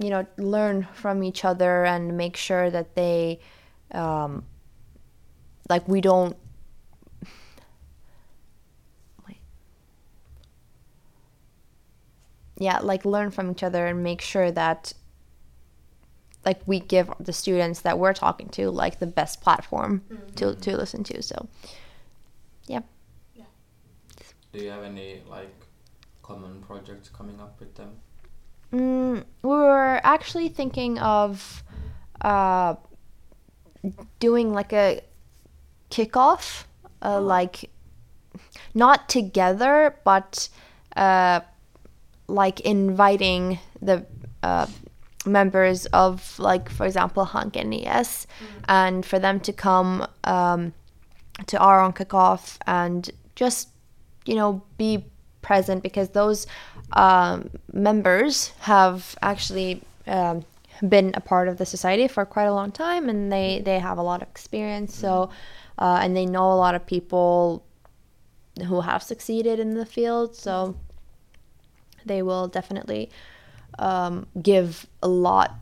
you know learn from each other and make sure that they um, like we don't wait yeah like learn from each other and make sure that like we give the students that we're talking to like the best platform to to listen to so yeah. Do you have any like common projects coming up with them? Mm, we were actually thinking of uh, doing like a kickoff, uh, like not together, but uh, like inviting the uh, members of, like, for example, Hanken ES, and for them to come um, to our own kickoff and just you know be present because those um, members have actually um, been a part of the society for quite a long time and they they have a lot of experience so uh, and they know a lot of people who have succeeded in the field so they will definitely um, give a lot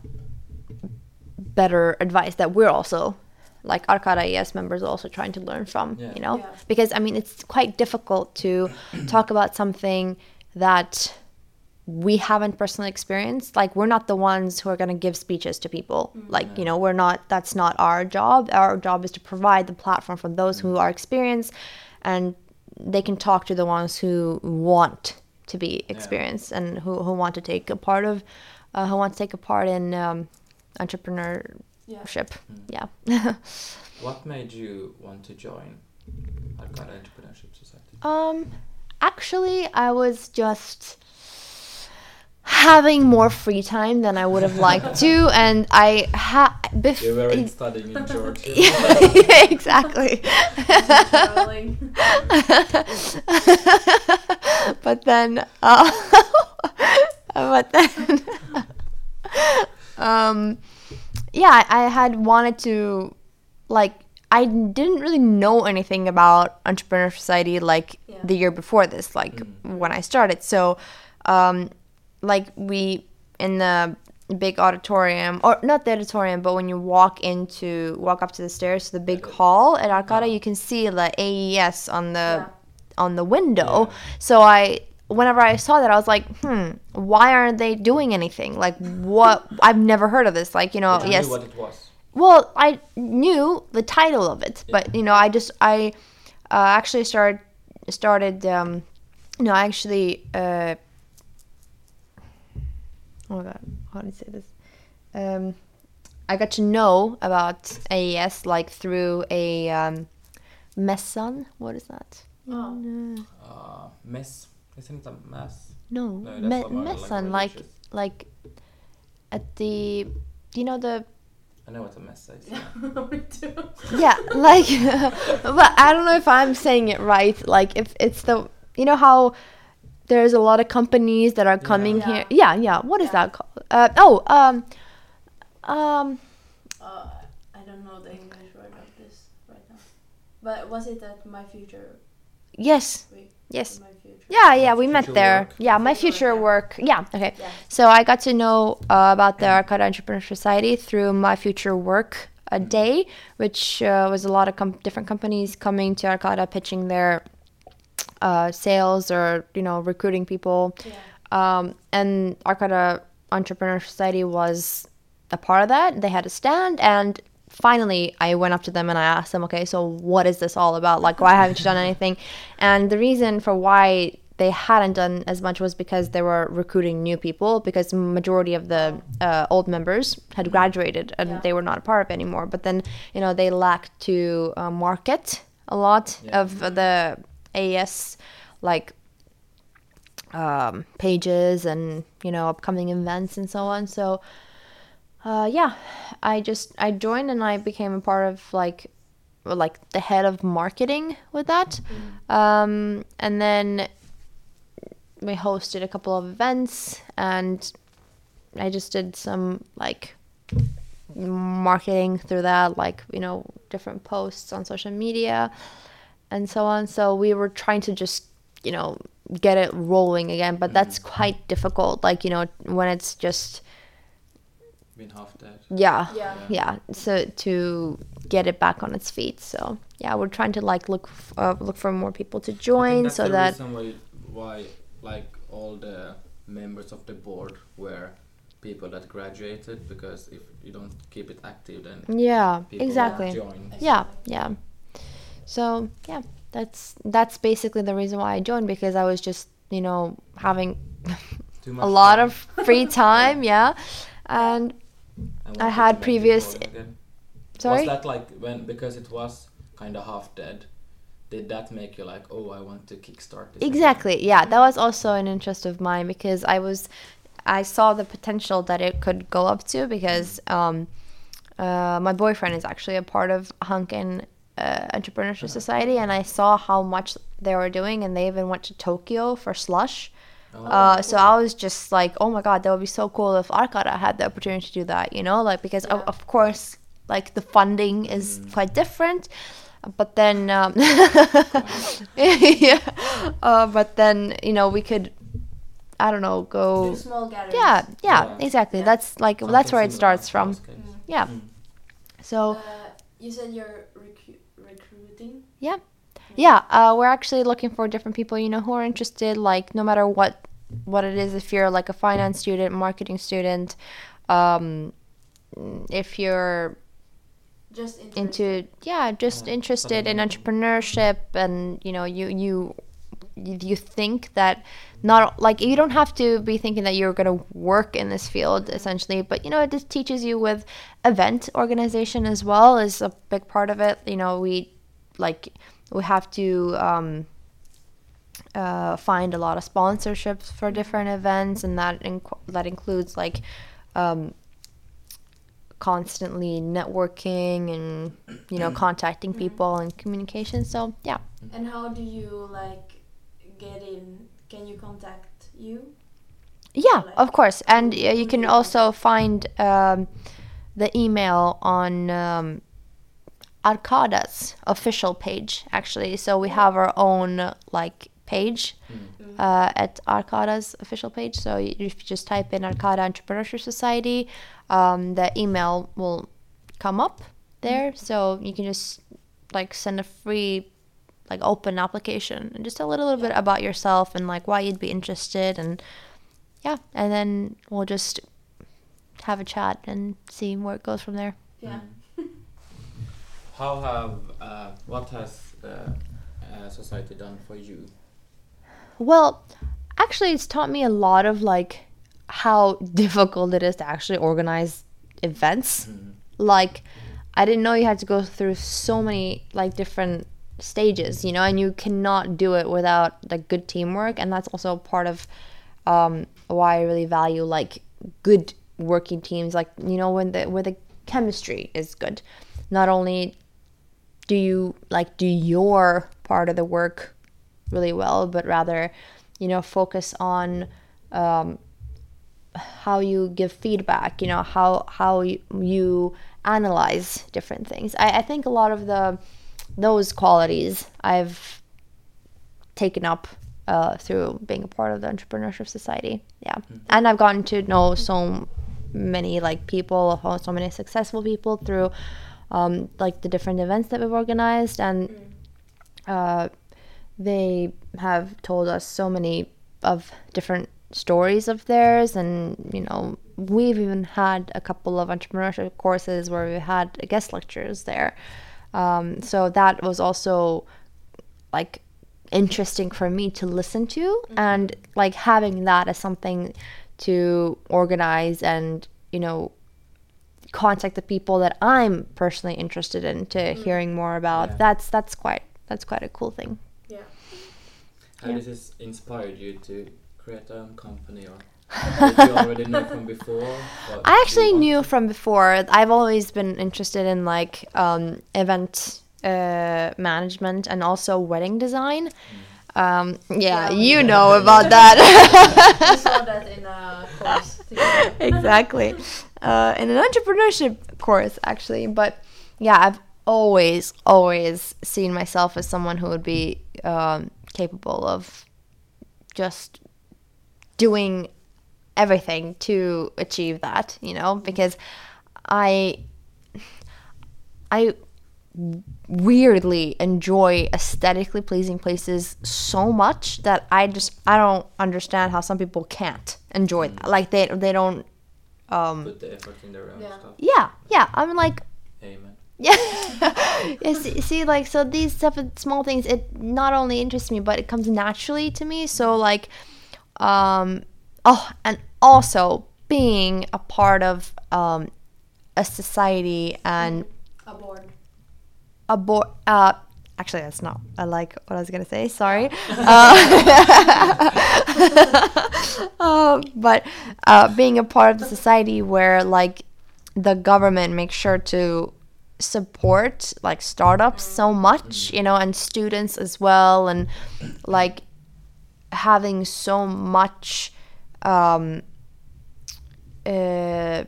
better advice that we're also like Arcada ES members are also trying to learn from, Yeah. you know? Yeah. Because I mean it's quite difficult to talk about something that we haven't personally experienced. Like we're not the ones who are going to give speeches to people. Like, you know, we're not that's not our job. Our job is to provide the platform for those who are experienced and they can talk to the ones who want to be experienced and who, who want to take a part of uh, who want to take a part in um, entrepreneurship. Yeah. Yeah. What made you want to join Arcada Entrepreneurship Society? Um, actually, I was just having more free time than I would have liked to, and I had You before. weren't studying in Georgia. yeah, exactly. But then, uh, but then, um, yeah, I I had wanted to, like, I didn't really know anything about Entrepreneur Society like Yeah. the year before this, like when I started. So, um, like we in the big auditorium or not the auditorium but when you walk into walk up to the stairs to the big hall at Arcada you can see the AES on the Yeah. on the window Yeah. so I whenever I saw that I was like hmm why aren't they doing anything like what I've never heard of this like you know yes knew what it was. well, I knew the title of it, but you know, I just I uh, actually started started. Um, no, I actually. Uh, oh my god, how do you say this? Um, I got to know about AES like through a um, messan. What is that? Oh. No, Uh, mess. Isn't it a mess? no, No, me- what my, like, messan, like like at the. You know the I know what a mess is. Yeah, Yeah. yeah like but i don't know if i'm saying it right like if it's the you know how there's a lot of companies that are coming Yeah. here yeah yeah what is Yeah. that called uh, oh um um Uh, I don't know the English word of this right now. But was it at my future yes week? yes yeah yeah we met there work. yeah my Future future work, work yeah okay Yeah. so i got to know uh, about the arcada entrepreneur society through my future work a day which uh, was a lot of com- different companies coming to arcada pitching their uh, sales or you know recruiting people Yeah. um, and Arcada Entrepreneur Society was a part of that. They had a stand, and finally, I went up to them and I asked them, "Okay, so what is this all about? Like, why haven't you done anything?" And the reason for why they hadn't done as much was because they were recruiting new people because majority of the uh, old members had graduated and Yeah. they were not a part of it anymore but then you know they lacked to uh, market a lot Yeah. of the as like um, pages and you know upcoming events and so on. So uh, yeah, I just I joined and I became a part of like like the head of marketing with that, um, and then we hosted a couple of events and I just did some like marketing through that, like you know different posts on social media and so on. So we were trying to just, you know, get it rolling again, but that's quite difficult. Like, you know, when it's just, Been half dead. yeah, Yeah. yeah. So to get it back on its feet. So yeah, we're trying to like look f- uh, look for more people to I think join that's so the that reason why, why like all the members of the board were people that graduated because if you don't keep it active then yeah, people exactly. join. Yeah, yeah. So yeah, that's that's basically the reason why I joined because I was just you know having a lot time. of free time, yeah, and And I had did you make it previous- sorry. Was that like when because it was kind of half dead? Did that make you like, oh, I want to kickstart this? again? Exactly. Yeah, that was also an interest of mine because I was, I saw the potential that it could go up to because um, uh, my boyfriend is actually a part of Hanken uh, Entrepreneurship Society, and I saw how much they were doing, and they even went to Tokyo for slush. Oh, Uh, so I was just like, oh my god, that would be so cool if Arcada had the opportunity to do that, you know, like because of, Yeah. of course, like the funding is quite different, but then um, yeah, uh, but then you know we could, I don't know, go Do small gatherings. yeah, yeah, Yeah. exactly. Yeah. That's like something that's where it starts from. this. Yeah. Mm. So Uh, you said you're recu- recruiting. yeah, uh, we're actually looking for different people, you know, who are interested. Like no matter what what it is, if you're like a finance student, marketing student, um, if you're Just interested. into yeah just Yeah, interested in entrepreneurship and you know you you you think that not like you don't have to be thinking that you're going to work in this field essentially but you know it just teaches you with event organization as well is a big part of it you know we like we have to um uh, find a lot of sponsorships for different events, and that inc- that includes like um, constantly networking and you know contacting people and communication. So yeah, And how do you like get in? Can you contact you? yeah, Like, of course, and uh, you can also find um, the email on. Arcada's official page actually so we have our own like page Mm. uh, at Arcada's official page. So if you just type in Arcada Entrepreneurship Society, um, the email will come up there. So you can just like send a free, like open application and just tell a little bit about yourself and like why you'd be interested and yeah, and then we'll just have a chat and see where it goes from there. Yeah. How have uh, what has uh, uh, society done for you? Well, actually, it's taught me a lot of like how difficult it is to actually organize events. Mm. Like, I didn't know you had to go through so many like different stages, you know, and you cannot do it without like good teamwork, and that's also part of um, why I really value like good working teams. Like, you know, when the where the chemistry is good, not only do you like do your part of the work really well, but rather, you know, focus on um, how you give feedback. You know, how how you, you analyze different things. I, I think a lot of the those qualities I've taken up uh, through being a part of the entrepreneurship society. Yeah, and I've gotten to know so many like people, so many successful people through um, like the different events that we've organized and uh, they have told us so many of different stories of theirs and you know we've even had a couple of entrepreneurship courses where we had guest lectures there. Um, so that was also like interesting for me to listen to and like having that as something to organize and you know contact the people that I'm personally interested in to hearing more about Yeah. that's that's quite that's quite a cool thing Yeah. How Yeah. this has inspired you to create your own company, or did you already know from before? I actually knew to? from before. I've always been interested in like um, event uh, management and also wedding design. Um, yeah, Yeah. you know about that. I saw that in a course. together. exactly. Uh, in an entrepreneurship course, actually. But yeah, I've always, always seen myself as someone who would be um, capable of just doing everything to achieve that, you know, because I I weirdly enjoy aesthetically pleasing places so much that I just I don't understand how some people can't enjoy that. Like they they don't um put the effort in their own Yeah. stuff. yeah, yeah. I'm like Amen. yeah. yeah see, see, like, so these stuff, small things, it not only interests me, but it comes naturally to me. So, like, um, oh, and also being a part of um, a society and a board, a board. Uh, actually, that's not. I like what I was gonna say. Sorry. uh, uh, but uh, being a part of the society where like the government makes sure to support like startups so much, you know, and students as well, and like having so much. Um, uh,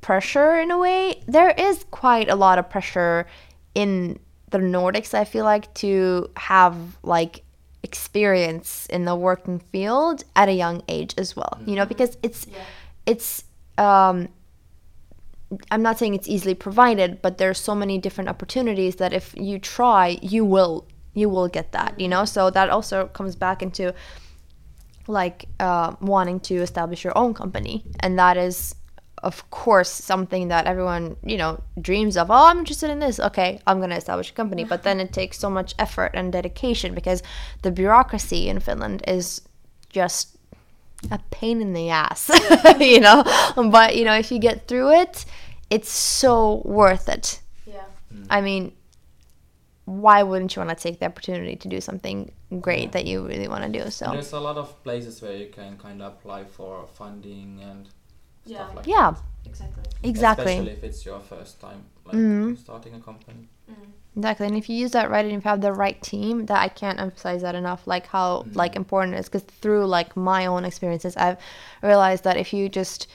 pressure in a way. There is quite a lot of pressure in the Nordics, I feel like, to have like experience in the working field at a young age as well. You know, because it's Yeah. it's um I'm not saying it's easily provided, but there's so many different opportunities that if you try, you will you will get that, you know? So that also comes back into like uh, wanting to establish your own company and that is of course something that everyone you know dreams of oh i'm interested in this. Okay i'm going to establish a company. But then it takes so much effort and dedication because the bureaucracy in finland is just a pain in the ass you know? But you know if you get through it it's so worth it. Yeah. i mean why wouldn't you want to take the opportunity to do something great Yeah. that you really want to do so. There's a lot of places where you can kind of apply for funding and Yeah. stuff like yeah that. Exactly. exactly Especially if it's your first time like Mhm. starting a company. Mm. Exactly, and if you use that right, and if you have the right team, that I can't emphasize that enough. Like how like important it is, because through like my own experiences, I've realized that if you just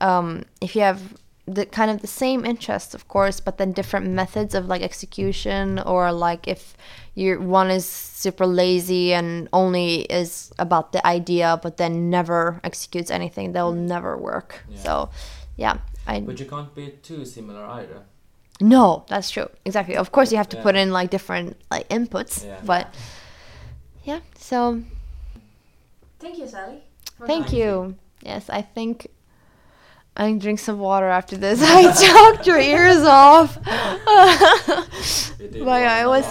um, if you have the kind of the same interests, of course, but then different methods of like execution, or like if you're one is super lazy and only is about the idea but then never executes anything they'll mm. never work Yeah. so yeah i But you can't be too similar either. no that's true exactly of course you have to Yeah. put in like different like inputs Yeah. but yeah so Thank you, Sally. for thank Thank you yes i think I can drink some water after this. I talked your ears off. You did But yeah, it was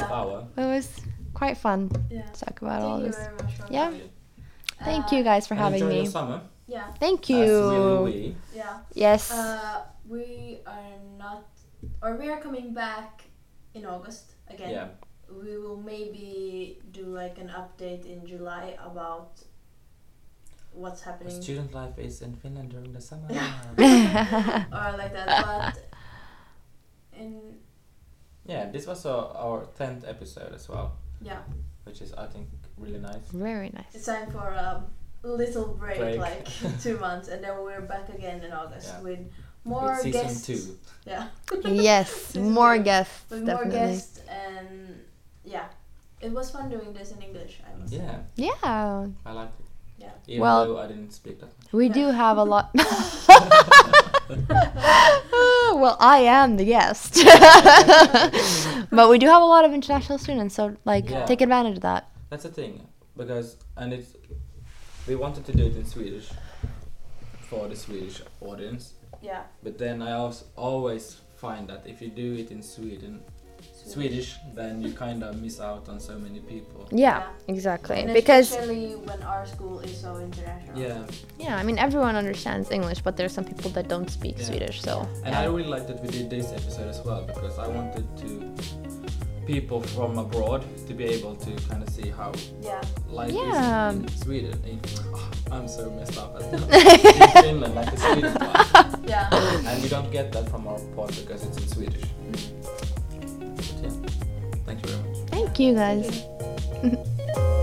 it was quite fun Yeah. to talk about all Thank you this. very much for Yeah. coming. Thank Uh, you guys for having enjoy me. your summer. Yeah. Thank As will you. we. Yeah. Yes. Uh, we are not, or we are coming back in August again. Yeah. We will maybe do like an update in July about what's happening Student life is in Finland during the summer. or like that. But in yeah, this was uh, our tenth episode as well, yeah, which is I think really nice. Very nice. it's time for a little break, Break. like two months, and then we're back again in August Yeah. with more With season guests. two. Yeah. Yes, more two. guests, with more guests and yeah, it was fun doing this in English. I must say. Yeah, Yeah, I liked it. Yeah. Even Well- though I didn't speak that much. we Yeah. do have a lot. well, I am the guest, but we do have a lot of international students, so like Yeah. take advantage of that. That's the thing, because and it's we wanted to do it in Swedish for the Swedish audience, Yeah. but then I also always find that if you do it in Sweden, Swedish, then you kind of miss out on so many people. Yeah, Yeah. exactly. And Because especially when our school is so international. Yeah, yeah, I mean everyone understands English, but there's some people that don't speak Yeah. Swedish. So and I really like that we did this episode as well because I wanted to people from abroad to be able to kind of see how Yeah. life Yeah. is in Sweden. In, oh, I'm so messed up at in Finland, like the Swedish life. Yeah. And we don't get that from our pod because it's in Swedish. But yeah, very much. Thank you guys.